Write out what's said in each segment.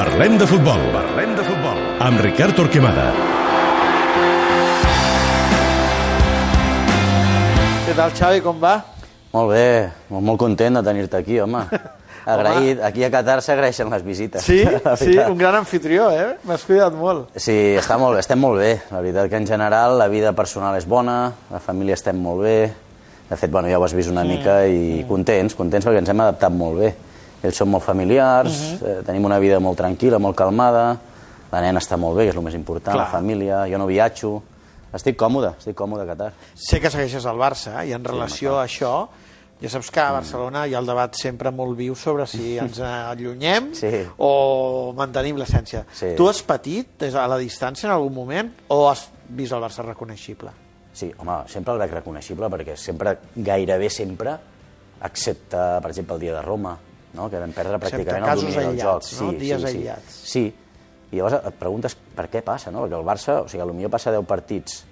Parlem de futbol. Parlem de futbol. Amb Ricard Torquemada. Què tal, Xavi, com va? Molt bé, molt, molt content de tenir-te aquí, home. Agraït. Aquí a Qatar s'agraeixen les visites. Sí, la sí, un gran anfitrió, eh? M'has cuidat molt. Sí, està molt bé, estem molt bé. La veritat que en general la vida personal és bona, la família estem molt bé. De fet, bueno, ja ho has vist una mica i contents, contents perquè ens hem adaptat molt bé. Ells són molt familiars, eh, tenim una vida molt tranquil·la, molt calmada, la nena està molt bé, que és el més important, Clar. la família, jo no viatjo. Estic còmode, estic còmode a Qatar. Sé que segueixes al Barça eh? i en relació a això, ja saps que a Barcelona hi ha el debat sempre molt viu sobre si ens allunyem Sí. o mantenim l'essència. Sí. Tu has patit a la distància en algun moment o has vist el Barça reconeixible? Sí, home, sempre el veig reconeixible perquè sempre, gairebé sempre, excepte, per exemple, el dia de Roma, no? que vam perdre pràcticament el casos domini del joc. aïllats, no? Dies aïllats. Sí, i llavors et preguntes per què passa, no? perquè el Barça, o sigui, potser passa 10 partits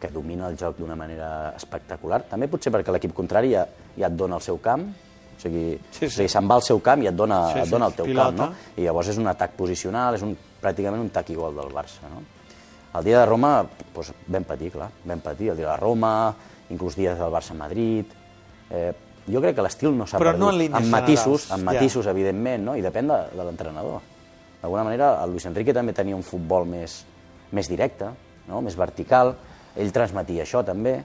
que domina el joc d'una manera espectacular, també potser perquè l'equip contrari ja, ja et dona el seu camp, o sigui, Sí, sí. o sigui se'n va al seu camp i et dona, Sí, et sí, dona el teu pilota. camp, no? I llavors és un atac posicional, és un, pràcticament un tac i gol del Barça, no? El dia de Roma, doncs, vam patir, clar, vam patir. El dia de Roma, inclús dies del Barça-Madrid... Eh, jo crec que l'estil no s'ha Però perdut. no en línies amb matisos, amb ja. matisos, evidentment, no? i depèn de, de l'entrenador. D'alguna manera, el Luis Enrique també tenia un futbol més, més directe, no? més vertical, ell transmetia això també,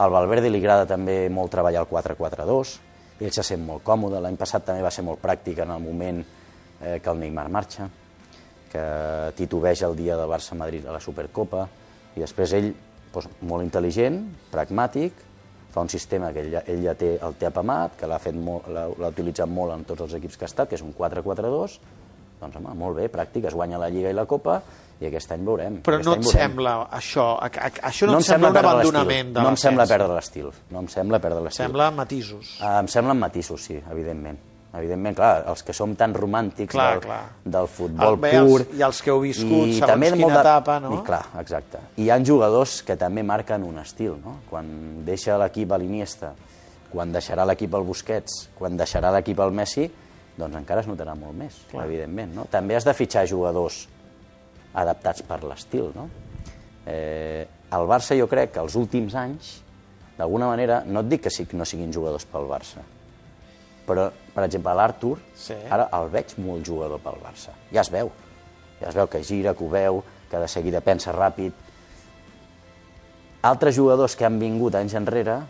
al Valverde li agrada també molt treballar el 4-4-2, ell se sent molt còmode, l'any passat també va ser molt pràctic en el moment eh, que el Neymar marxa, que titubeja el dia del Barça-Madrid a la Supercopa, i després ell, doncs, molt intel·ligent, pragmàtic, fa un sistema que ell, ell ja té, el té apamat, que l'ha fet molt- l'ha l'ha utilitzat molt en tots els equips que ha estat, que és un 4-4-2, doncs home, molt bé, pràctic, es guanya la Lliga i la Copa, i aquest any veurem. Però aquest no et veurem. sembla això, a, a, això no, em et sembla un abandonament de No em sembla perdre l'estil. No em sembla perdre l'estil. Sembla matisos. Ah, em semblen matisos, sí, evidentment. Evidentment, clar, els que som tan romàntics Clar, del, clar. del futbol El- bé, pur... els- i els que heu viscut i segons també quina molt de- etapa, no? I, clar, exacte. I hi ha jugadors que també marquen un estil, no? Quan deixa l'equip a l'Iniesta, quan deixarà l'equip al Busquets, quan deixarà l'equip al Messi, doncs encara es notarà molt més, clar. evidentment. No? També has de fitxar jugadors adaptats per l'estil, no? Eh, el Barça jo crec que els últims anys, d'alguna manera, no et dic que sí, no siguin jugadors pel Barça, però, per exemple, l'Artur, Sí. ara el veig molt jugador pel Barça. Ja es veu. Ja es veu que gira, que ho veu, que de seguida pensa ràpid. Altres jugadors que han vingut anys enrere,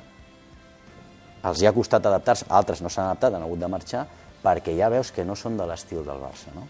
els hi ha costat adaptar-se, altres no s'han adaptat, han hagut de marxar, perquè ja veus que no són de l'estil del Barça, no?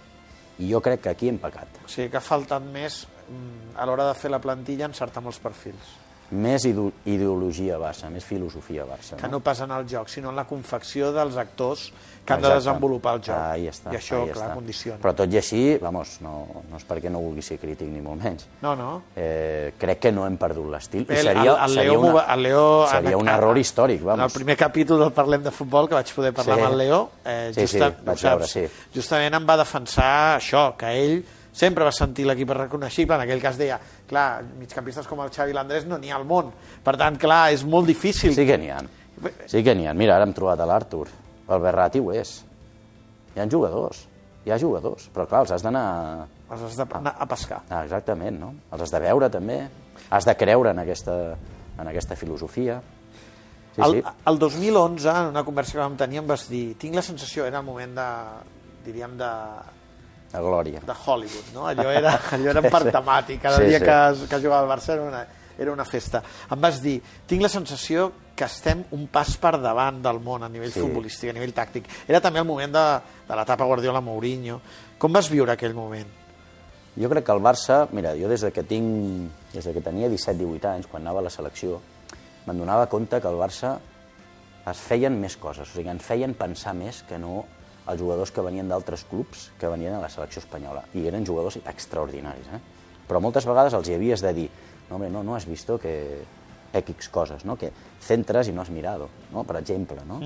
I jo crec que aquí hem pecat. O sigui que ha faltat més mm, a l'hora de fer la plantilla encertar els perfils. Més ideologia Barça, més filosofia Barça. Que no? no pas en el joc, sinó en la confecció dels actors que han de Exacte. desenvolupar el joc. Ahí està, I això, ahí clar, està. condiciona. Però tot i així, vamos, no, no és perquè no vulgui ser crític ni molt menys. No, no. Eh, crec que no hem perdut l'estil. I seria, el, el seria, Leo, una, el Leo seria un error històric, En el vamos. primer capítol del Parlem de Futbol, que vaig poder parlar Sí. amb el Leo, eh, Sí, sí, justa, vaig ho saps, veure, sí. justament em va defensar això, que ell sempre va sentir l'equip reconeixible, en aquell cas deia, clar, migcampistes com el Xavi i l'Andrés no n'hi ha al món, per tant, clar, és molt difícil. Sí que n'hi ha. Sí que n'hi ha. Mira, ara hem trobat a l'Artur. El Berrati ho és. Hi ha jugadors. Hi ha jugadors. Però clar, els has d'anar... Els has d'anar a pescar. Ah, exactament, no? Els has de veure, també. Has de creure en aquesta, en aquesta filosofia. Sí, el, sí. el 2011, en una conversa que vam tenir, em vas dir, tinc la sensació, era el moment de, diríem, de, La glòria. de Hollywood, no? Allò era, allò era per temàtic, cada Sí, dia sí. que, que jugava al Barça era una, era una festa. Em vas dir, tinc la sensació que estem un pas per davant del món a nivell Sí. futbolístic, a nivell tàctic. Era també el moment de, de l'etapa Guardiola-Mourinho. Com vas viure aquell moment? Jo crec que el Barça, mira, jo des de que tinc, des de que tenia 17-18 anys, quan anava a la selecció, me'n donava compte que el Barça es feien més coses, o sigui, ens feien pensar més que no els jugadors que venien d'altres clubs que venien a la selecció espanyola, i eren jugadors extraordinaris, eh? Però moltes vegades els hi havies de dir, no, hombre, no, no has visto que X coses, ¿no? Que centras y no has mirado, ¿no? Por ejemplo, ¿no?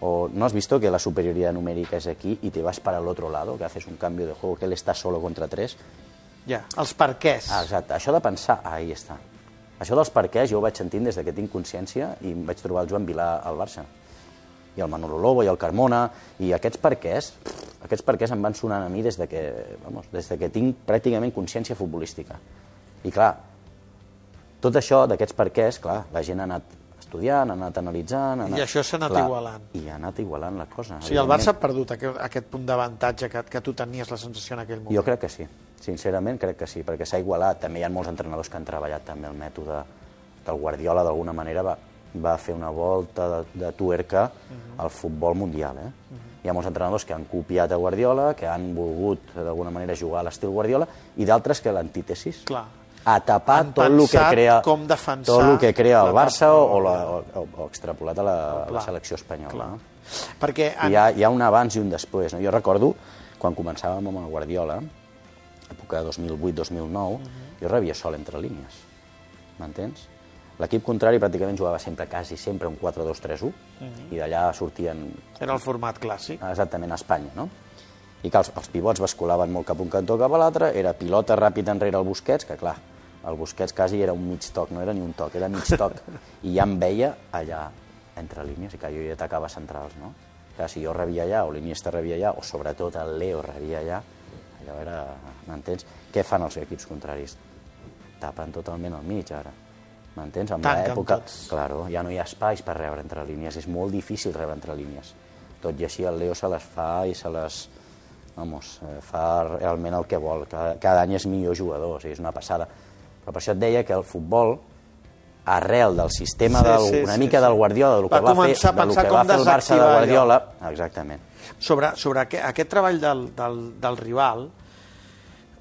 O no has visto que la superioridad numérica es aquí y te vas para el otro lado, que haces un cambio de juego, que él está solo contra tres. Ja, els perquès. Ah, exacte. Això de pensar, ah, ahí està. Això dels perquès jo ho vaig sentint des de que tinc consciència i em vaig trobar el Joan Vilà al Barça. I el Manolo Lobo i el Carmona, i aquests perquès, Aquests perquès em van sonant a mi des de que, vamos, des de que tinc pràcticament consciència futbolística. I clar, tot això d'aquests perquès, clar, la gent ha anat estudiant, ha anat analitzant... Ha anat, I això s'ha anat clar, igualant. I ha anat igualant la cosa. O sigui, el Barça ha perdut aquest, aquest punt d'avantatge que, que tu tenies la sensació en aquell moment. Jo crec que sí, sincerament crec que sí, perquè s'ha igualat. També hi ha molts entrenadors que han treballat també el mètode del Guardiola, d'alguna manera va, va fer una volta de, de tuerca al futbol mundial. Eh? Hi ha molts entrenadors que han copiat a Guardiola, que han volgut d'alguna manera jugar a l'estil Guardiola, i d'altres que l'antítesis. Clar. A tapar tot el que crea, com tot el que crea el Barça part- o, la, o, o, o extrapolat a la, la selecció espanyola. Clar. No? Perquè en, hi ha, hi ha un abans i un després. No? Jo recordo, quan començàvem amb el Guardiola, època 2008-2009, jo rebia sol entre línies. M'entens? L'equip contrari pràcticament jugava sempre, quasi sempre, un 4-2-3-1, i d'allà sortien era el format clàssic. exactament a Espanya, no? I que els, els pivots basculaven molt cap un cantó cap a l'altre, era pilota ràpid enrere el Busquets, que clar, el Busquets quasi era un mig toc, no era ni un toc, era mig toc, i ja em veia allà entre línies, i que jo hi atacava centrals, no? Clar, si jo rebia allà, o l'Iniesta rebia allà, o sobretot el Leo rebia allà, allò era... M'entens? Què fan els equips contraris? Tapen totalment el mig, ara. M'entens? En l'època... Claro, ja no hi ha espais per rebre entre línies, és molt difícil rebre entre línies. Tot i així el Leo se les fa i se les... Vamos, eh, fa realment el que vol. Cada, cada any és millor jugador, o sigui, és una passada. Però per això et deia que el futbol, arrel del sistema Sí, del, sí, una sí, mica sí. del Guardiola, del Va que va, fer, començar a del que va fer el Barça de desactivar allò. Guardiola... Exactament. Sobre, sobre aquest, aquest treball del, del, del rival,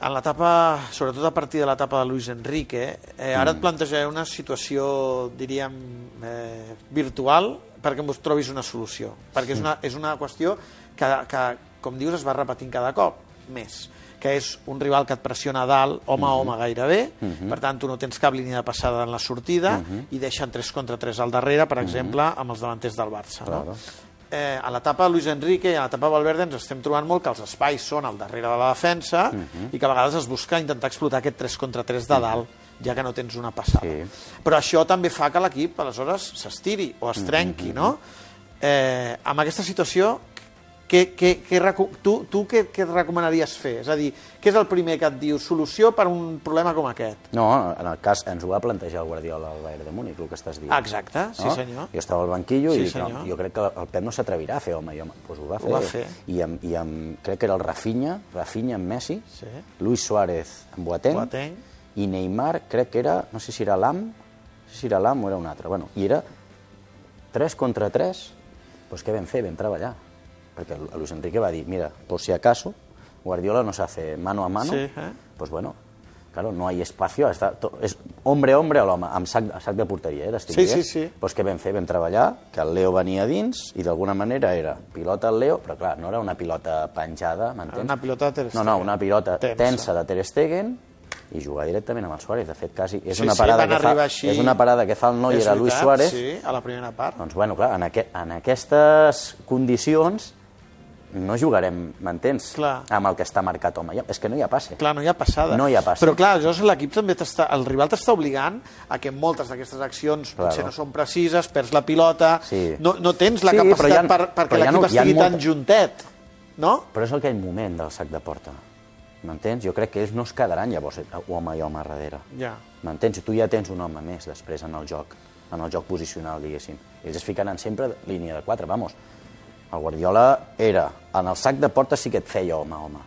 en l'etapa, sobretot a partir de l'etapa de Luis Enrique, eh, ara et plantejaré una situació, diríem, eh, virtual perquè em trobis una solució. Perquè és una, és una qüestió que, que, com dius, es va repetint cada cop més que és un rival que et pressiona a dalt, home a home gairebé, per tant tu no tens cap línia de passada en la sortida i deixen 3 contra 3 al darrere, per exemple, amb els davanters del Barça. No? Eh, a l'etapa Luis Enrique i a l'etapa de Valverde ens estem trobant molt que els espais són al darrere de la defensa i que a vegades es busca intentar explotar aquest 3 contra 3 de dalt, ja que no tens una passada. Sí. Però això també fa que l'equip, aleshores, s'estiri o es trenqui, no? Eh, amb aquesta situació, què, què, què, tu, tu què, què et recomanaries fer? És a dir, què és el primer que et diu solució per un problema com aquest? No, en el cas, ens ho va plantejar el Guardiola al Bayern de Múnich, el que estàs dient. Exacte, sí no? senyor. Jo estava al banquillo Sí, i dic, no, jo crec que el Pep no s'atrevirà a fer home i home. Pues ho va fer. va fer. I, amb, i amb, crec que era el Rafinha, Rafinha amb Messi, Sí. Luis Suárez amb Boateng, Boateng. i Neymar, crec que era, no sé si era Lam, no sé si era Lam o era un altre. Bueno, I era 3 contra 3, doncs què vam fer? Vam treballar. Perquè el Luis Enrique va dir, mira, por si acaso, Guardiola nos hace mano a mano, Sí, eh? pues bueno, claro, no hay espacio, està, to, és hombre a hombre a l'home, amb sac, sac de porteria, eh, Sí, sí, sí. Pues què vam fer? Vam treballar, que el Leo venia dins i d'alguna manera era pilota al Leo, però clar, no era una pilota penjada, m'entens? una pilota de Ter No, no, Stegen. una pilota Tensa. tensa, de Ter Stegen i jugar directament amb el Suárez. De fet, quasi, és, Sí, una sí, parada van que fa, així. és una parada que fa el noi, era Luis Suárez, Sí, a la primera part. doncs, bueno, clar, en, aqu en aquestes condicions no jugarem, m'entens? Amb el que està marcat home. És que no hi ha passe. Clar, no hi ha passada. No hi ha passe. Però clar, aleshores l'equip també t'està, el rival t'està obligant a que moltes d'aquestes accions Claro. potser no són precises, perds la pilota, Sí. no, no tens la Sí, capacitat ha- per, perquè l'equip no- estigui tan molta- juntet, no? Però és aquell moment del sac de porta. M'entens? Jo crec que ells no es quedaran llavors eh, home i home a darrere. Ja. M'entens? Tu ja tens un home més després en el joc, en el joc posicional, diguéssim. Ells es ficaran sempre línia de 4, vamos. El Guardiola era, en el sac de porta sí que et feia home home.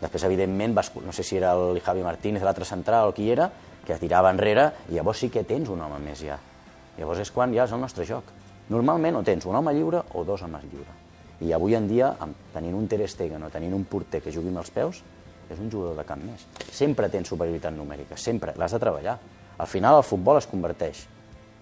Després, evidentment, vas, no sé si era el Javi Martínez, l'altre central o qui era, que tirava enrere, i llavors sí que tens un home més ja. Llavors és quan ja és el nostre joc. Normalment o tens un home lliure o dos homes lliure. I avui en dia, tenint un Ter Stegen o tenint un porter que jugui amb els peus, és un jugador de camp més. Sempre tens superioritat numèrica, sempre. L'has de treballar. Al final el futbol es converteix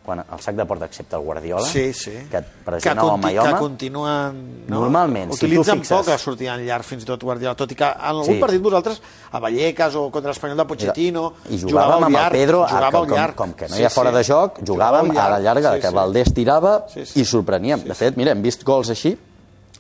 quan el sac de porta accepta el Guardiola, Sí, sí. que et que, pressiona home i home, que continuen... No? Normalment, si tu Utilitzen fixes- poc a sortir en llarg, fins i tot Guardiola, tot i que en algun Sí. partit vosaltres, a Vallecas o contra l'Espanyol de Pochettino, i jugàvem amb el Pedro, a, com, llarg. com que no hi ha fora de joc, jugàvem a la llarga, que Valdés tirava Sí, sí. i sorpreníem. Sí, De fet, mira, hem vist gols així,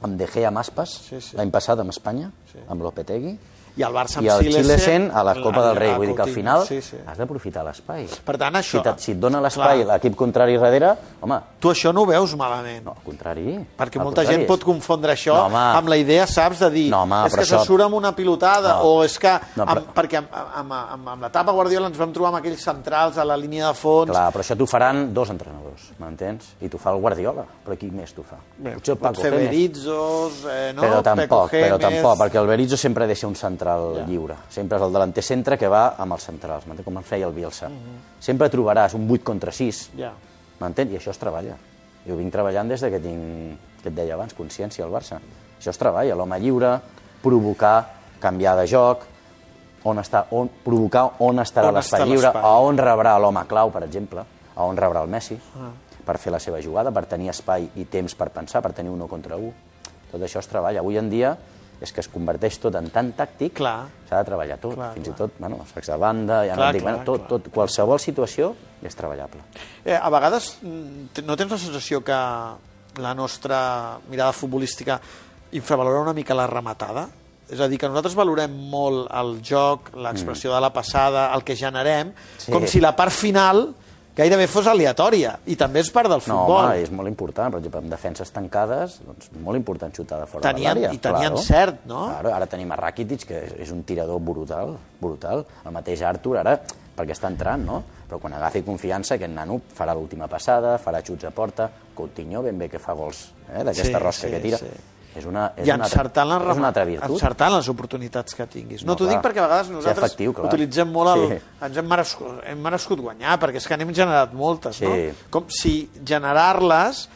amb De Gea amb Aspas, Sí, sí. l'any passat amb Espanya, Sí. amb Lopetegui, i el Barça amb I el Silesen, Silesen a la Copa del Rei. Vull dir que al final Sí, sí. has d'aprofitar l'espai. Per tant, això... Si, te, si et dona l'espai l'equip contrari darrere, home, Tu això no ho veus malament. no, al contrari. Perquè al molta contrari, gent és- pot confondre això No, home. amb la idea, saps, de dir No, home, és però que això- se surt amb una pilotada No. o és que... No, amb, però- Perquè amb, amb, amb, amb l'etapa Guardiola ens vam trobar amb aquells centrals a la línia de fons. Clar, però això t'ho faran dos entrenadors, m'entens? I t'ho fa el Guardiola, però qui més t'ho fa? Bé, Potser el Paco Gémez. Eh, no? Però Peco tampoc, però Gémez. tampoc, perquè el Berizzo sempre deixa un central Ja. lliure. Sempre és el delanter centre que va amb els centrals, m'entens? Com en feia el Bielsa. Sempre trobaràs un 8 contra 6, Ja. m'entens? I això es treballa. Jo vinc treballant des de que tinc, que et deia abans, consciència al Barça. Això es treballa, l'home lliure, provocar, canviar de joc, on està, on, provocar on estarà l'espai lliure, a on rebrà l'home clau, per exemple, a on rebrà el Messi, per fer la seva jugada, per tenir espai i temps per pensar, per tenir un 1 contra 1. Tot això es treballa. Avui en dia és que es converteix tot en tan tàctic, s'ha de treballar tot, Clar, fins clar. i tot, bueno, sacs de banda, ja Clar, no dic, clar, bueno, tot, clar. tot, qualsevol situació és treballable. Eh, a vegades mm, no tens la sensació que la nostra mirada futbolística infravalora una mica la rematada? És a dir, que nosaltres valorem molt el joc, l'expressió de la passada, el que generem, Sí. com si la part final gairebé fos aleatòria, i també és part del No, futbol. home, és molt important, per exemple, en defenses tancades, doncs molt important xutar de fora Tenien- de l'àrea. i tenien claro. cert, no? Claro, ara tenim a Rakitic, que és, és un tirador brutal, brutal. El mateix Artur, ara, perquè està entrant, no? Però quan agafi confiança, aquest nano farà l'última passada, farà xuts a porta, Coutinho ben bé que fa gols eh, d'aquesta Sí, rosca sí, que tira. sí. És una, és I una, encertant, la és una altra virtut. encertant les oportunitats que tinguis. No, No, T'ho dic perquè a vegades nosaltres efectiu, clar. utilitzem molt el... Sí. Ens hem merescut, hem merescut guanyar, perquè és que n'hem generat moltes, Sí. no? Com si generar-les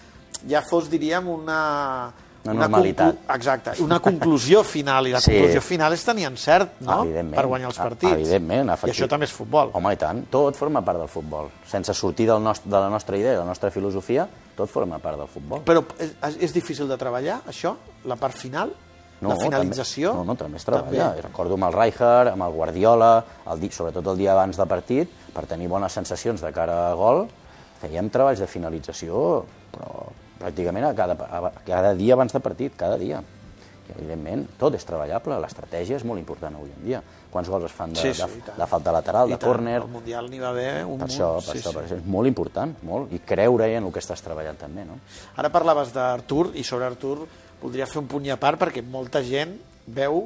ja fos, diríem, una... Una normalitat. conclu- Exacte, una conclusió final, i la Sí. conclusió final és tenir encert, no?, per guanyar els partits. Evidentment, I efectiu. això també és futbol. Home, i tant. Tot forma part del futbol. Sense sortir del nostre, de la nostra idea, de la nostra filosofia, tot forma part del futbol. Però és, és difícil de treballar, això? La part final? la finalització? També, no, no, també es treballa. També. Recordo amb el Rijkaard, amb el Guardiola, el, sobretot el dia abans de partit, per tenir bones sensacions de cara a gol, fèiem treballs de finalització, però pràcticament a cada, a, cada dia abans de partit, cada dia. I, evidentment, tot és treballable, l'estratègia és molt important avui en dia. Quants gols es fan de, Sí, sí, de, de falta lateral, I de tant, córner... El Mundial n'hi va haver un Per munt. això, per sí, això, sí. per això és molt important, molt, i creure en el que estàs treballant també, no? Ara parlaves d'Artur, i sobre Artur voldria fer un punt i a part, perquè molta gent veu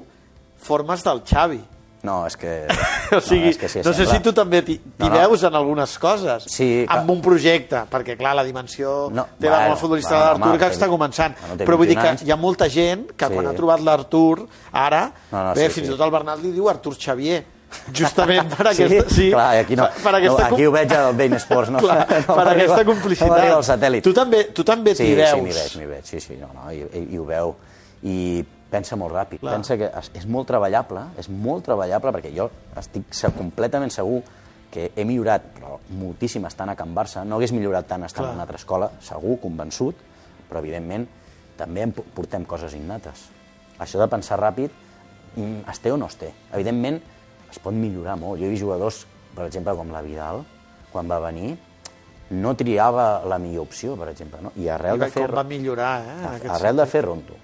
formes del Xavi. No, és que... O sigui, és que sí, no sé si tu també t'hi t'hi No, no. veus en algunes coses, Sí, amb que- un projecte, perquè clar, la dimensió No, com bueno, a futbolista bueno, de l'Artur que té- està començant. té Però vull dir 21 que hi ha molta gent que Sí. quan ha trobat l'Artur, ara, No, no, bé, sí, fins sí. i tot el Bernat li diu Artur Xavier, justament per aquesta... Sí, clar, aquí no. per, per aquesta no aquí ho veig al Bein Sports, no? Clar, no per aquesta m'arriba- complicitat. No m'arriba el satèl·lit. Tu també, tu també sí, t'hi veus. Sí, m'hi veig, m'hi veig, sí, sí, no, no, i, i, i ho veu. I pensa molt ràpid, Clar. pensa que és, és molt treballable, és molt treballable, perquè jo estic completament segur que he millorat però moltíssim estant a Can Barça, no hagués millorat tant estant Clar. en una altra escola, segur, convençut, però evidentment també em po- portem coses innates. Això de pensar ràpid mm, es té o no es té. Evidentment es pot millorar molt. Jo he vist jugadors, per exemple, com la Vidal, quan va venir, no triava la millor opció, per exemple, no? I I arrel de va- fer... com va millorar, eh? Arrel de fer ronto,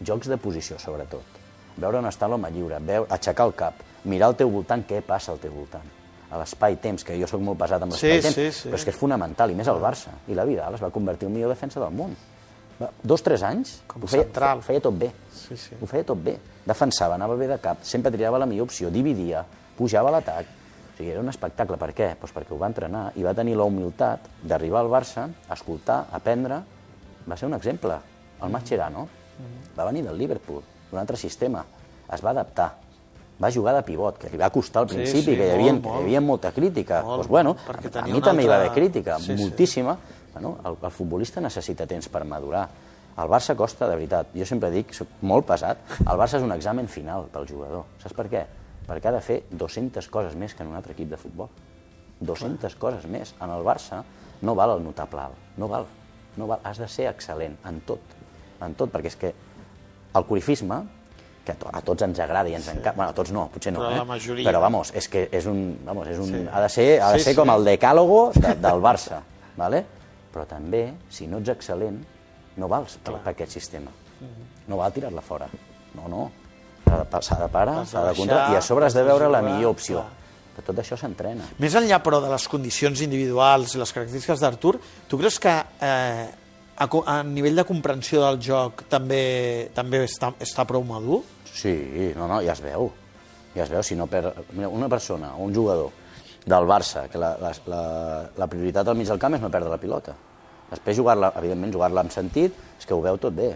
jocs de posició, sobretot. Veure on està l'home lliure, veure, aixecar el cap, mirar al teu voltant què passa al teu voltant. A l'espai-temps, que jo sóc molt pesat amb Sí, l'espai-temps, sí, sí. però és que és fonamental, i més al Barça. I la Vidal es va convertir en el millor defensa del món. Dos, tres anys, Com ho feia, central. ho feia tot bé. Sí, sí. Ho feia tot bé. Defensava, anava bé de cap, sempre triava la millor opció, dividia, pujava a l'atac. O sigui, era un espectacle. Per què? Pues perquè ho va entrenar i va tenir la humilitat d'arribar al Barça, escoltar, aprendre. Va ser un exemple. El Mascherano va venir del Liverpool, d'un altre sistema. Es va adaptar. Va jugar de pivot, que li va costar al Sí, principi, sí, que, hi havia, molt, que hi havia molta crítica. Molt, pues bueno, perquè a tenia mi també hi va altra- haver crítica, Sí, sí. moltíssima. Bueno, el, el futbolista necessita temps per madurar. El Barça costa, de veritat, jo sempre dic, soc molt pesat, el Barça és un examen final pel jugador. Saps per què? Perquè ha de fer 200 coses més que en un altre equip de futbol. 200 coses més. En el Barça no val el notable alt, no val. No val. Has de ser excel·lent en tot, en tot, perquè és que el corifisme, que a to- a tots ens agrada i ens sí. encanta, bueno, a tots no, potser no, Però eh? la majoria. però vamos, és que és un, vamos, és un, Sí. ha de ser, ha de Sí, ser sí. com el decàlogo de, del Barça, ¿vale? però també, si no ets excel·lent, no vals per, per aquest sistema. No val tirar-la fora. No, no. s'ha de, de parar, de s'ha de comptar, i a sobre has de veure la millor opció. Però tot això s'entrena. Més enllà, però, de les condicions individuals i les característiques d'Artur, tu creus que eh, a, a nivell de comprensió del joc també també està, està prou madur? Sí, no, no, ja es veu. Ja es veu, si no per... Mira, una persona, un jugador del Barça, que la, la, la, la prioritat al mig del camp és no perdre la pilota. Després jugar-la, evidentment, jugar-la amb sentit, és que ho veu tot bé.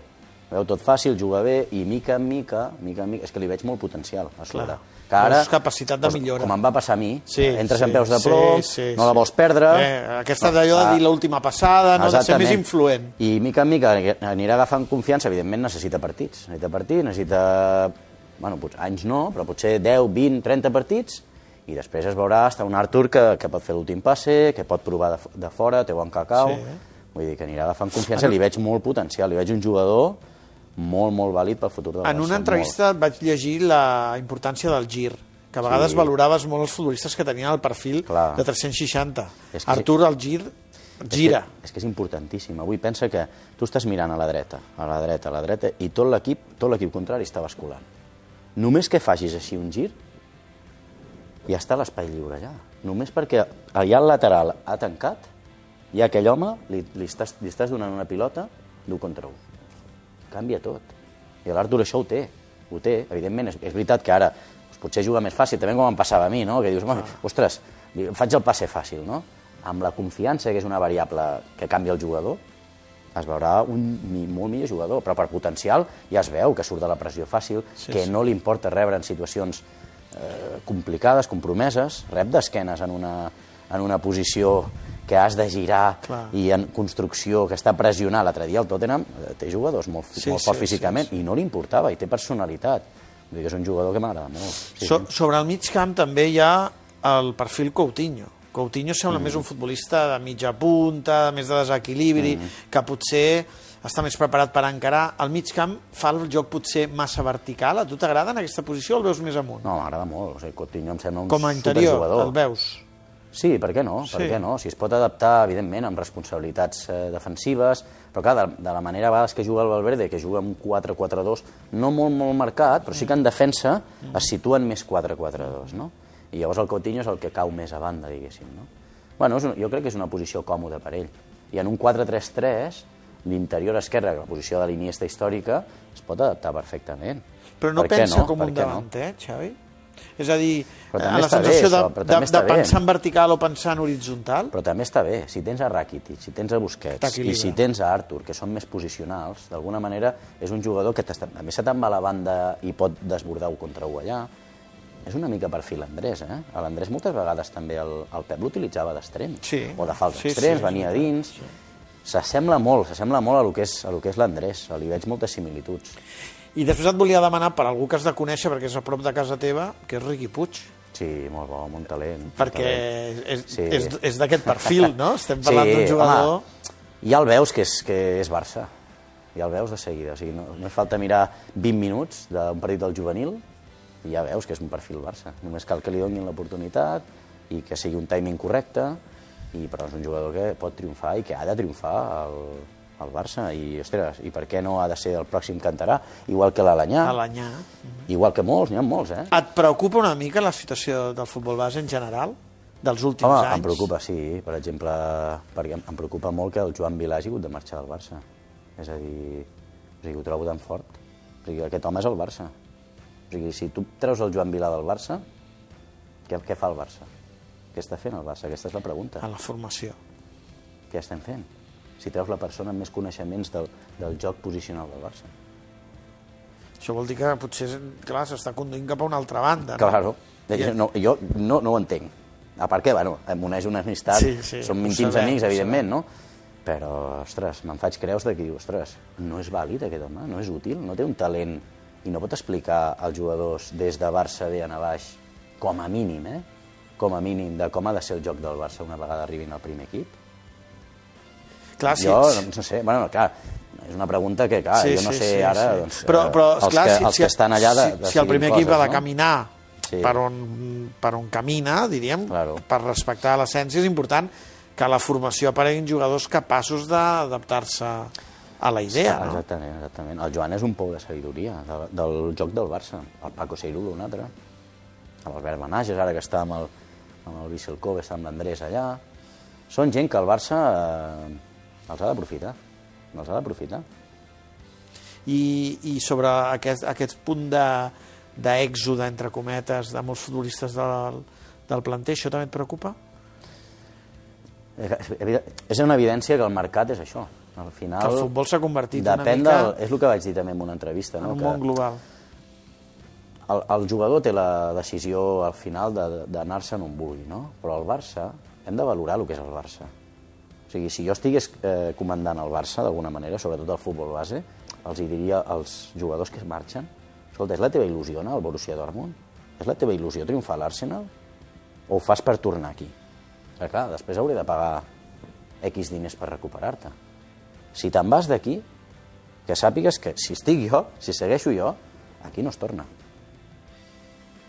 Veu tot fàcil, juga bé, i mica en mica, mica en mica, és que li veig molt potencial a sobre. Clar. Que ara, Veus capacitat de doncs, millora. Com em va passar a mi, Sí, entres sí, en peus de sí, plom, sí, no la sí. vols perdre... Eh, aquesta d'allò de dir l'última passada, no? de ser més influent. I mica en mica anirà agafant confiança, evidentment necessita partits. Necessita partits, necessita, bueno, potser, anys no, però potser 10, 20, 30 partits, i després es veurà hasta un Artur que, que pot fer l'últim passe, que pot provar de, de fora, té bon cacau, Sí. vull dir que anirà agafant confiança, li veig molt potencial, li veig un jugador molt, molt vàlid pel futur del Barça. En una molt. entrevista et vaig llegir la importància del gir, que a vegades Sí. valoraves molt els futbolistes que tenien el perfil Clar. de 360. És que- Artur, el gir, gira. És que, és que és importantíssim. Avui pensa que tu estàs mirant a la dreta, a la dreta, a la dreta, i tot l'equip tot l'equip contrari està basculant. Només que facis així un gir, ja està l'espai lliure allà. Només perquè allà el lateral ha tancat, i a aquell home li, li, estàs, li estàs donant una pilota d'un contra un. Canvia tot. I l'Artur això ho té. Ho té. Evidentment, és, és veritat que ara doncs, potser juga més fàcil, també com em passava a mi, no? que dius, home, ostres, li- faig el passe fàcil, no? Amb la confiança, que és una variable que canvia el jugador, es veurà un molt millor jugador, però per potencial ja es veu que surt de la pressió fàcil, Sí, que sí. no li importa rebre en situacions eh, complicades, compromeses, rep d'esquenes en una, en una posició que has de girar Clar. i en construcció que està pressionant. L'altre dia el Tottenham eh, té jugadors molt, Sí, molt forts sí, físicament sí, i no li importava, i té personalitat. Vull dir que és un jugador que m'agrada molt. Sí, So, sí. sobre el mig camp també hi ha el perfil Coutinho. Coutinho sembla Mm. més un futbolista de mitja punta, més de desequilibri, Mm. que potser està més preparat per encarar. El mig camp fa el joc potser massa vertical. A tu t'agrada en aquesta posició o el veus més amunt? No, m'agrada molt. O sigui, Coutinho em sembla un Com a interior, superjugador. el veus? Sí, per què no? Per Sí. què no? Si es pot adaptar, evidentment, amb responsabilitats eh, defensives, però clar, de, de la manera a vegades que juga el Valverde, que juga amb un 4-4-2, no molt, molt marcat, però sí que en defensa es situen més 4-4-2, no? I llavors el Coutinho és el que cau més a banda, diguéssim, no? Bueno, és un, jo crec que és una posició còmoda per ell. I en un 4-3-3, l'interior esquerre, que la posició de l'Iniesta històrica, es pot adaptar perfectament. Però no Per pensa no? com Per un què no? davanter, Xavi? És a dir, eh, també la està bé, sensació això, de, de, bé. pensar en vertical o pensar en horitzontal? Però també està bé, si tens a Rakitic, si tens a Busquets i si tens a Artur, que són més posicionals, d'alguna manera és un jugador que també se te'n va a la banda i pot desbordar un contra un allà. És una mica perfil Andrés, eh? A L'Andrés moltes vegades també el, el Pep l'utilitzava d'extrem. Sí. O de falta Sí, extrems, sí, venia a dins. S'assembla molt, s'assembla molt a lo que és, a lo que és l'Andrés. Li veig moltes similituds. I després et volia demanar per algú que has de conèixer, perquè és a prop de casa teva, que és Riqui Puig. Sí, molt bo, molt talent. perquè talent. és, Sí. és, és d'aquest perfil, no? Estem parlant Sí, d'un jugador... Home, ja el veus que és, que és Barça. Ja el veus de seguida. O sigui, no, no és falta mirar 20 minuts d'un partit del juvenil i ja veus que és un perfil Barça. Només cal que li donin l'oportunitat i que sigui un timing correcte, i, però és un jugador que pot triomfar i que ha de triomfar al, al Barça. I, ostres, i per què no ha de ser el pròxim cantarà? Igual que l'Alanyà, a l'anyà. igual que molts, n'hi ha molts, eh? Et preocupa una mica la situació del futbol base en general, dels últims Home, anys? em preocupa, sí. Per exemple, perquè em preocupa molt que el Joan Vilà hagi hagut de marxar del Barça. És a dir, o sigui, ho trobo tan fort. O sigui, aquest home és el Barça. O sigui, si tu treus el Joan Vilà del Barça, què, què fa el Barça? Què està fent el Barça? Aquesta és la pregunta. A la formació. Què estem fent? Si treus la persona amb més coneixements del, del joc posicional del Barça. Això vol dir que potser, clar, s'està conduint cap a una altra banda, no? Claro. No, jo no, no ho entenc. A part que, bueno, em uneix una amistat, Sí, sí, som íntims sabem, amics, evidentment, no? Però, ostres, me'n faig creus de que diu, ostres, no és vàlid aquest home, no és útil, no té un talent i no pot explicar als jugadors des de Barça bé a baix, com a mínim, eh? Com a mínim, de com ha de ser el joc del Barça una vegada arribin al primer equip. Clar, sí, jo, sí. no sé, bueno, clar, és una pregunta que, clar, Sí, jo no sí, sé sí, ara, sí. doncs, però, eh, però, els, esclar, que, si, els que estan allà de, si, si el primer equip ha de no? caminar Sí. per, on, per on camina, diríem, Claro. per respectar l'essència, és important que a la formació apareguin jugadors capaços d'adaptar-se a la idea, Ah, no? Exactament, exactament. El Joan és un pou de sabidoria del, del joc del Barça. El Paco Seirulo, un altre. L'Albert Benages, ara que està amb el, amb el Visselcó, que està amb l'Andrés allà. Són gent que el Barça eh, els ha d'aprofitar. Els ha d'aprofitar. I, i sobre aquest, aquest punt de d'èxode, entre cometes, de molts futbolistes del, del planter, això també et preocupa? És una evidència que el mercat és això. Al final... Que el futbol s'ha convertit una mica del, És el que vaig dir també en una entrevista. en No? un Que món global. el, el jugador té la decisió al final de- d'anar-se on vulgui, no? Però el Barça, hem de valorar el que és el Barça. Sigui, si jo estigués eh, comandant el Barça d'alguna manera, sobretot el futbol base, els hi diria als jugadors que es marxen, escolta, és la teva il·lusió anar al Borussia Dortmund? És la teva il·lusió triomfar a l'Arsenal? O ho fas per tornar aquí? Perquè, clar, després hauré de pagar X diners per recuperar-te. Si te'n vas d'aquí, que sàpigues que si estic jo, si segueixo jo, aquí no es torna.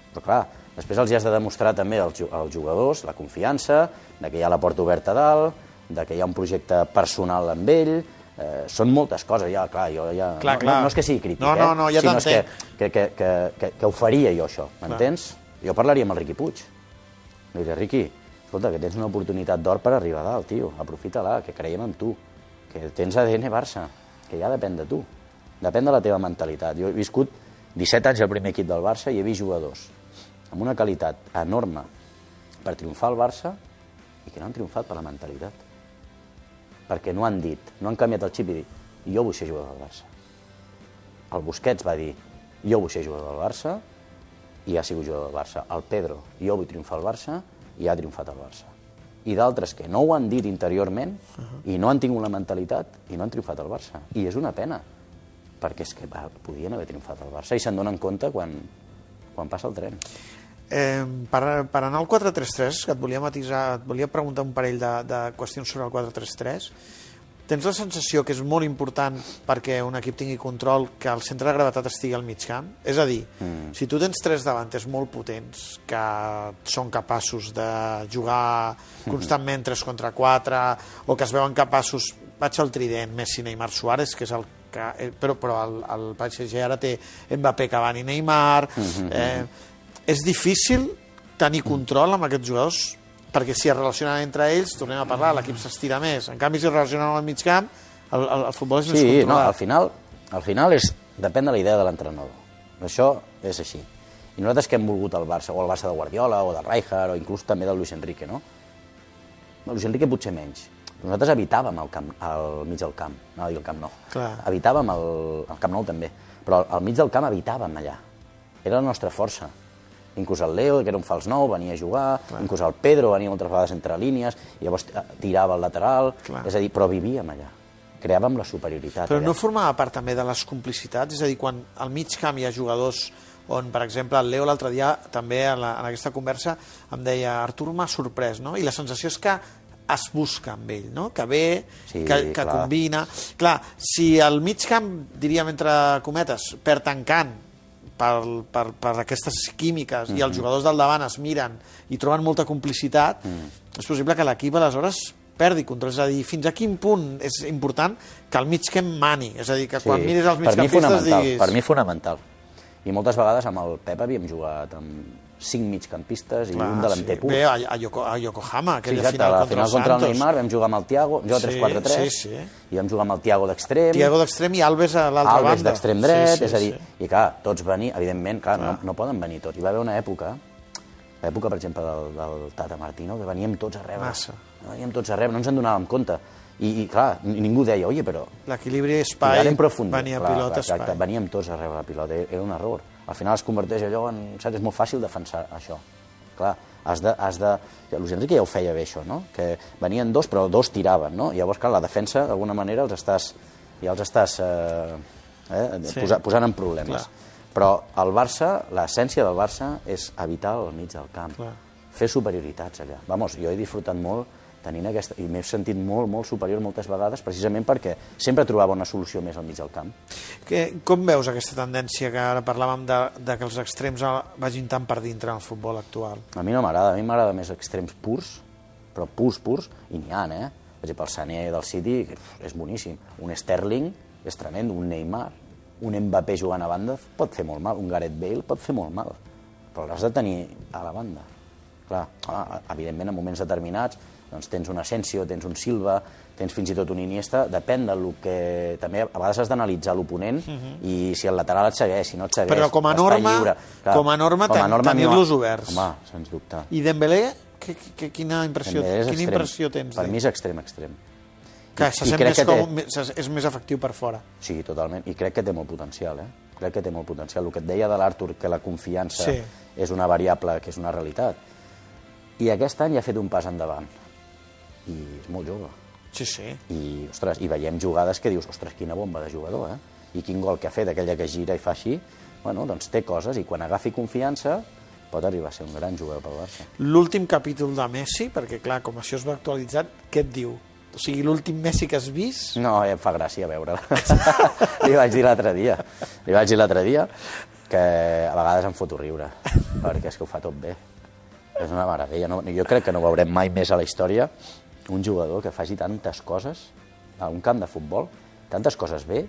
Però clar, després els hi has de demostrar també als, als jugadors la confiança, de que hi ha la porta oberta a dalt, de que hi ha un projecte personal amb ell, eh, són moltes coses, ja, clar, jo ja... Clar, no, clar. No, no és que sigui crític, No, no, eh? no, ja sinó és que, que, que, que, que, que ho faria jo, això, m'entens? Jo parlaria amb el Riqui Puig. Li diria, Riqui, escolta, que tens una oportunitat d'or per arribar a dalt, tio, aprofita-la, que creiem en tu, que tens ADN Barça, que ja depèn de tu, depèn de la teva mentalitat. Jo he viscut 17 anys al primer equip del Barça i he vist jugadors amb una qualitat enorme per triomfar al Barça i que no han triomfat per la mentalitat. Perquè no han dit, no han canviat el xip i dit, jo vull ser jugador del Barça. El Busquets va dir, jo vull ser jugador del Barça, i ha sigut jugador del Barça. El Pedro, jo vull triomfar al Barça, i ha triomfat al Barça. I d'altres que no ho han dit interiorment, uh -huh. i no han tingut la mentalitat, i no han triomfat al Barça. I és una pena, perquè és que va, podien haver triomfat al Barça, i se'n donen compte quan, quan passa el tren. Eh, per, per anar al 4-3-3, que et volia matisar, et volia preguntar un parell de, de qüestions sobre el 4-3-3, tens la sensació que és molt important perquè un equip tingui control que el centre de gravetat estigui al mig camp? És a dir, mm. si tu tens tres davanters molt potents que són capaços de jugar constantment 3 contra 4 o que es veuen capaços, vaig al trident, Messi, Neymar, Suárez, que és el que, eh, però, però el, el PSG ara té Mbappé, Cavani, Neymar... Eh, és difícil tenir control amb aquests jugadors perquè si es relacionen entre ells, tornem a parlar, l'equip s'estira més. En canvi, si es relacionen al mig camp, el, el, el futbol és més Sí, no, controlat. al final, al final és, depèn de la idea de l'entrenador. Això és així. I nosaltres que hem volgut el Barça, o el Barça de Guardiola, o de Rijkaard, o inclús també del Luis Enrique, no? El Luis Enrique potser menys. Nosaltres habitàvem al, camp, al mig del camp, no el camp no. Clar. Habitàvem al, al Camp Nou també, però al, al mig del camp habitàvem allà. Era la nostra força. Inclús el Leo, que era un fals nou, venia a jugar, Clar. inclús el Pedro venia moltes vegades entre línies, i llavors eh, tirava al lateral, Clar. és a dir, però vivíem allà. Creàvem la superioritat Però allà. no formava part també de les complicitats? És a dir, quan al mig camp hi ha jugadors on, per exemple, el Leo l'altre dia també en, la, en aquesta conversa em deia Artur m'ha sorprès, no? I la sensació és que es busca amb ell, no? que ve, Sí, que, que clar. combina... Clar, si al mig camp, diríem entre cometes, perd tancant per, per, per aquestes químiques i Mhm. els jugadors del davant es miren i troben molta complicitat, Mm. és possible que l'equip aleshores perdi control. És a dir, fins a quin punt és important que el mig camp mani? És a dir, que quan miris els migcampistes diguis... Per mi fonamental. I moltes vegades amb el Pep havíem jugat amb cinc migcampistes i un delanter pur. Bé, a, a, Yoko, a Yokohama, Sí, aquella exacte, final contra final contra el Santos. Neymar vam jugar amb el Thiago, jo Sí, 3-4-3, sí, sí. i vam jugar amb el Thiago d'extrem, Tiago d'extrem i Alves a l'altra banda. Alves d'extrem dret, Sí, sí, és a dir, sí. i clar, tots venir, evidentment, clar, no, Clar. no poden venir tots. Hi va haver una època, l'època, per exemple, del, del Tata Martino, que veníem tots a rebre. Massa. Veníem tots a rebre, no ens en donàvem compte. I, i clar, ni- ningú deia, oye, però L'equilibri espai, venia Clar, pilota, exacte, espai. Veníem tots a rebre la pilota, era un error. Al final es converteix allò en... Saps, és molt fàcil defensar això. Clar, has de... Has de... Luis Enrique ja ho feia bé, això, no? Que venien dos, però dos tiraven, no? Llavors, clar, la defensa, d'alguna manera, els estàs... Ja els estàs eh, eh, Sí. posa, posant en problemes. Clar. Però el Barça, l'essència del Barça és evitar el mig del camp. Clar. Fer superioritats allà. Vamos, jo he disfrutat molt tenint aquesta... I m'he sentit molt, molt superior moltes vegades, precisament perquè sempre trobava una solució més al mig del camp. Que, com veus aquesta tendència que ara parlàvem de, de que els extrems vagin tant per dintre en el futbol actual? A mi no m'agrada, a mi m'agrada més extrems purs, però purs, purs, i n'hi ha, eh? Per exemple, el Sané del City és boníssim. Un Sterling és tremend. Un Neymar, un Mbappé jugant a banda pot fer molt mal, un Gareth Bale pot fer molt mal, però l'has de tenir a la banda. Clar, ah, evidentment, en moments determinats, doncs tens un Asensio, tens un Silva, tens fins i tot un Iniesta, depèn del que... També a vegades has d'analitzar l'oponent uh -huh. i si el lateral et segueix, si no et segueix, Mhm. Però com a norma- lliure. com a norma ten- a mi tenir-los oberts. Home, sens dubte. I Dembélé, que, que, quina impressió, Dembélé quina extrem. impressió tens? Per mi és extrem, extrem. que se sent més que té- com, més- és més efectiu per fora. Sí, totalment. I crec que té molt potencial, eh? Crec que té molt potencial. El que et deia de l'Artur, que la confiança Sí. és una variable que és una realitat. I aquest any ja ha fet un pas endavant. I és molt jove. Sí, sí. I, ostres, i veiem jugades que dius, ostres, quina bomba de jugador, eh? I quin gol que ha fet, aquella que gira i fa així, bueno, doncs té coses, i quan agafi confiança pot arribar a ser un gran jugador pel Barça. L'últim capítol de Messi, perquè clar, com això es va actualitzat, què et diu? O sigui, l'últim Messi que has vist... No, em fa gràcia veure'l. Li vaig dir l'altre dia. Li vaig dir l'altre dia que a vegades em foto riure, perquè és que ho fa tot bé. És una meravella. No, jo crec que no veurem mai més a la història un jugador que faci tantes coses a un camp de futbol, tantes coses bé,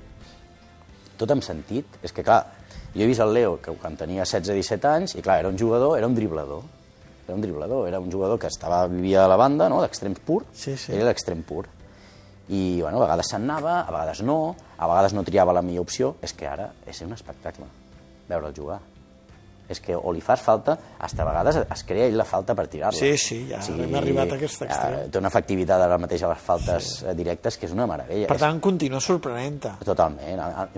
tot amb sentit. És que, clar, jo he vist el Leo, que quan tenia 16-17 anys, i clar, era un jugador, era un driblador. Era un driblador, era un jugador que estava, vivia a la banda, no?, d'extrem pur. Sí, sí. Era l'extrem pur. I, bueno, a vegades se'n anava, a vegades no, a vegades no triava la millor opció. És que ara és un espectacle veure'l jugar. És que o li fas falta, hasta a vegades es crea ell la falta per tirar-la. Sí, sí, ja hem arribat a aquest extrem. eh, Té una efectivitat ara mateix a les faltes sí. directes que és una meravella. Per És- tant, continua sorprenent-te. Totalment. A- a-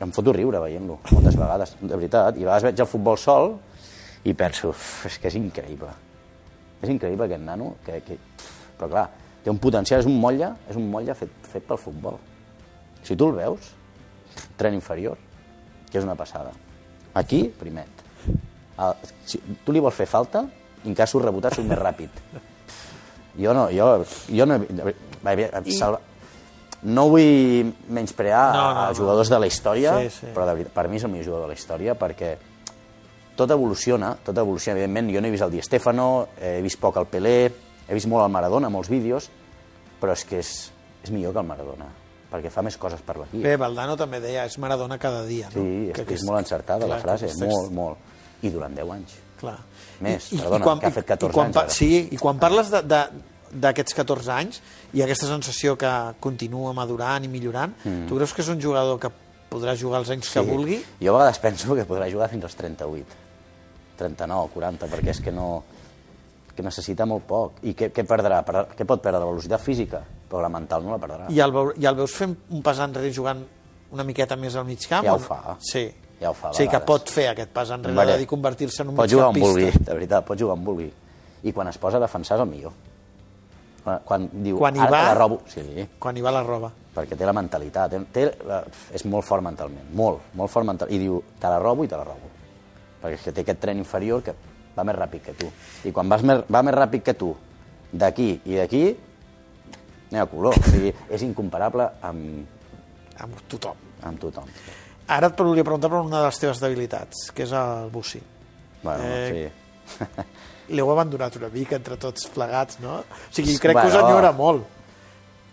Em foto riure veient-lo, moltes vegades, de veritat. I a vegades veig el futbol sol i penso, "Uf, és que és increïble. És increïble aquest nano, que, que... però clar, té un potencial, és un motlle, és un motlle fet, fet pel futbol. Si tu el veus, tren inferior, que és una passada. Aquí, primet. El, si tu li vols fer falta, en cas surt rebotat, surt més ràpid. Jo no, jo, jo no... I... Salva, no vull menysprear No, no, no, no, no. jugadors de la història, Sí, sí. però de veritat, per mi és el millor jugador de la història perquè tot evoluciona, tot evoluciona, evidentment. Jo no he vist el Di Stefano, he vist poc el Pelé, he vist molt el Maradona, molts vídeos, però és que és, és millor que el Maradona, perquè fa més coses per l'equip. Bé, Valdano també deia, és Maradona cada dia, no? Sí, és, que és aquest- molt encertada la clar, frase, que aquest molt, molt. I durant 10 anys. Clar. Més, perdona, que ha fet 14 i quan, anys, ara. Sí, i quan parles d'aquests 14 anys i aquesta sensació que continua madurant i millorant, mm. tu creus que és un jugador que podrà jugar els anys que vulgui? Jo a vegades penso que podrà jugar fins als 38, 39, 40, perquè és que no que necessita molt poc. I què, què perdrà? Per, què pot perdre? La velocitat física? Però la mental no la perdrà. I el, veu, I el veus fent un pas enrere jugant una miqueta més al mig camp? Ja ho fa. Sí. Ja ho fa, Sí, que pot fer aquest pas enrere Vale. dir convertir-se en un Pot jugar on vulgui, de veritat, pot jugar on vulgui. I quan es posa a defensar és el millor. Quan, quan diu, Quan hi ara va- la robo... Sí, Quan hi va la roba. perquè té la mentalitat, té, té, eh, és molt fort mentalment, molt, molt fort mentalment, i diu, te la robo i te la robo. Perquè és que té aquest tren inferior que va més ràpid que tu. I quan vas més, va més ràpid que tu, d'aquí i d'aquí, anem a color. O sigui, és incomparable amb, Amb tothom. amb tothom. Ara et volia preguntar per una de les teves debilitats, que és el Bussi. Bueno, Eh, sí. L'heu abandonat una mica entre tots plegats, no? O sigui, crec Bueno. que us enyora molt.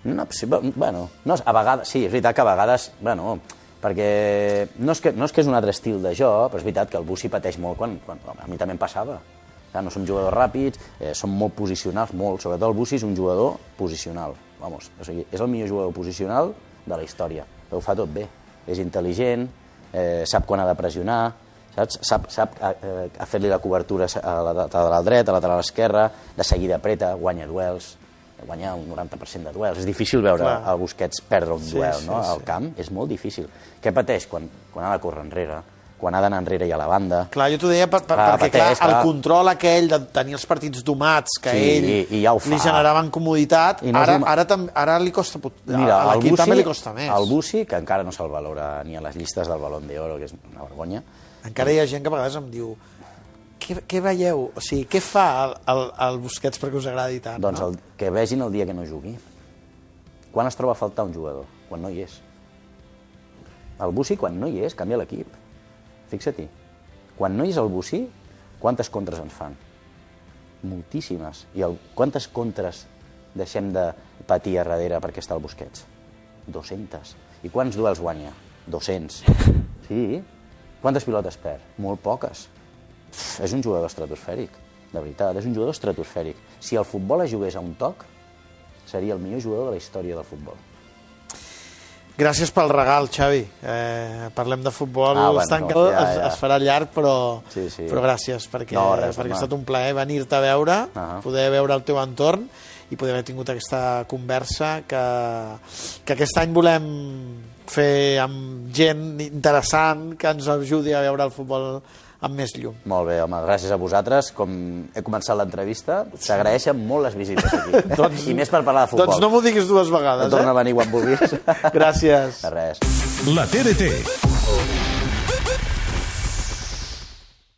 No, sí, bu- bueno, no, a vegades, sí, és veritat que a vegades, bueno, perquè no és que, no és que és un altre estil de joc, però és veritat que el Bussi pateix molt quan, quan a mi també em passava. Clar, no són jugadors ràpids, eh, són molt posicionals, molt. Sobretot el Bussi és un jugador posicional. Vamos, o sigui, és el millor jugador posicional de la història, però ho fa tot bé. És intel·ligent, eh, sap quan ha de pressionar, saps? sap, sap a, eh, a fer-li la cobertura a la lateral dreta, a la lateral esquerra, de seguida apreta, guanya duels, guanyar un 90% de duels. És difícil veure Clar. el Busquets perdre un Sí, duel sí, no? al sí. camp, és molt difícil. Què pateix quan, quan ha de córrer enrere, quan ha d'anar enrere i a la banda? Clar, jo t'ho deia per, per, Clar, perquè clar, pateix, el clar. control aquell de tenir els partits domats que Sí, ell i- i ja li generaven comoditat, I no ara, un- ara, tam, ara li costa... Mira, a el l'equip també li costa més. el Bussi, que encara no se'l valora ni a les llistes del Balón d'Oro, que és una vergonya, Encara hi ha gent que a vegades em diu què, què veieu? O sigui, què fa el, el, el Busquets perquè us agradi tant? doncs no? el, que vegin el dia que no jugui. Quan es troba a faltar un jugador? Quan no hi és. El Bussi, quan no hi és, canvia l'equip. Fixa-t'hi. Quan no hi és el Bussi, quantes contres ens fan? Moltíssimes. I el, quantes contres deixem de patir a darrere perquè està el Busquets? 200. I quants duels guanya? 200. Sí. Quantes pilotes perd? Molt poques. Pff, és un jugador estratosfèric, de veritat, és un jugador estratosfèric. Si el futbol es jugués a un toc, seria el millor jugador de la història del futbol. Gràcies pel regal, Xavi. Eh, parlem de futbol, Ah, bueno, es, tanca, no, ja, es, ja. es farà llarg, però, Sí, sí. però gràcies, perquè, No, res, perquè home. ha estat un plaer venir-te a veure, Ah. poder veure el teu entorn i poder haver tingut aquesta conversa que, que aquest any volem fer amb gent interessant que ens ajudi a veure el futbol amb més llum. Molt bé, home, gràcies a vosaltres. Com he començat l'entrevista, s'agraeixen molt les visites aquí. Doncs- I més per parlar de futbol. Doncs no m'ho diguis dues vegades, Torna a eh? venir quan vulguis. Gràcies. De res. La TDT.